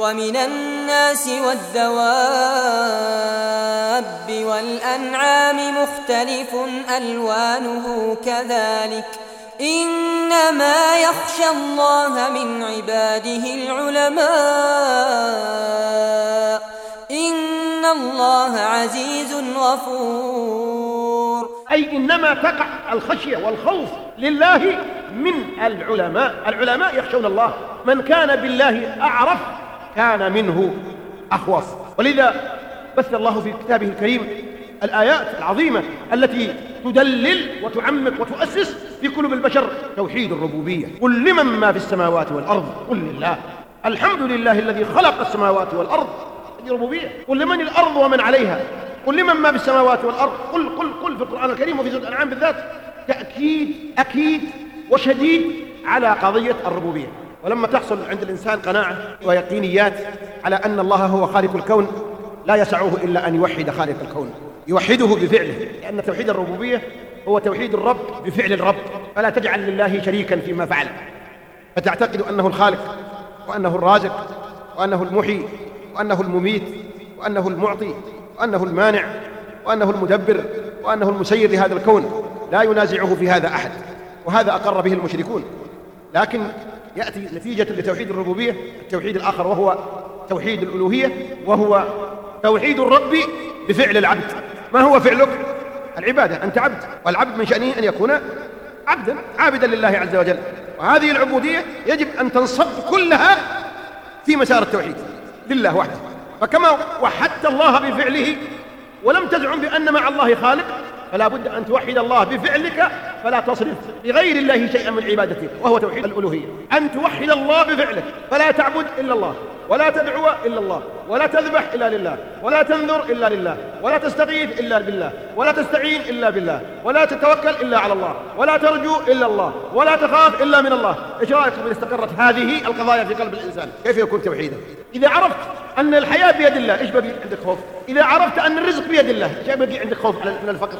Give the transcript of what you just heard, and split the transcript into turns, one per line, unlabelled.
ومن الناس والدواب والأنعام مختلف ألوانه كذلك. إنما يخشى الله من عباده العلماء. إن الله عزيز غفور.
أي إنما تقع الخشية والخوف لله من العلماء. العلماء يخشون الله. من كان بالله أعرف كان منه أخوص ولذا بث الله في كتابه الكريم الآيات العظيمة التي تدلل وتعمق وتؤسس في قلوب البشر توحيد الربوبية. قل لمن ما في السماوات والأرض؟ قل لله. الحمد لله الذي خلق السماوات والأرض. هذه ربوبية. قل لمن الأرض ومن عليها؟ قل لمن ما في السماوات والأرض. قل قل قل في القرآن الكريم وفي سورة الأنعام بالذات. تأكيد أكيد وشديد على قضية الربوبية. ولما تحصل عند الإنسان قناعة ويقينيات على أن الله هو خالق الكون لا يسعه إلا أن يوحد خالق الكون. يوحده بفعله لأن توحيد الربوبية هو توحيد الرب بفعل الرب. فلا تجعل لله شريكا فيما فعل. فتعتقد أنه الخالق وأنه الرازق وأنه المحيي وأنه المميت وأنه المعطي وأنه المانع وأنه المدبر وأنه المسير لهذا الكون. لا ينازعه في هذا أحد وهذا أقر به المشركون. لكن يأتي نتيجة لتوحيد الربوبية التوحيد الآخر وهو توحيد الألوهية وهو توحيد الرب بفعل العبد. ما هو فعلك؟ العبادة أنت عبد. والعبد من شأنه أن يكون عبدا عابدا لله عز وجل. وهذه العبودية يجب أن تنصب كلها في مسار التوحيد لله وحده. فكما وحدت الله بفعله ولم تزعم بأن مع الله خالق فلا بد أن توحد الله بفعلك فلا تصرف لغير الله شيئا من عبادتك وهو توحيد الألوهية. أن توحد الله بفعلك فلا تعبد إلا الله ولا تدعو إلا الله. ولا تذبح إلا لله ولا تنذر إلا لله ولا تستغيث إلا بالله ولا تستعين إلا بالله ولا تتوكل إلا على الله ولا ترجو إلا الله ولا تخاف إلا من الله. إيش رأيك من استقرت هذه القضايا في قلب الإنسان؟ كيف يكون توحيدا؟ إذا عرفت أن الحياة بيد الله إيش بقي عندك خوف؟ إذا عرفت أن الرزق بيد الله إيش بقي عندك خوف من الفقر؟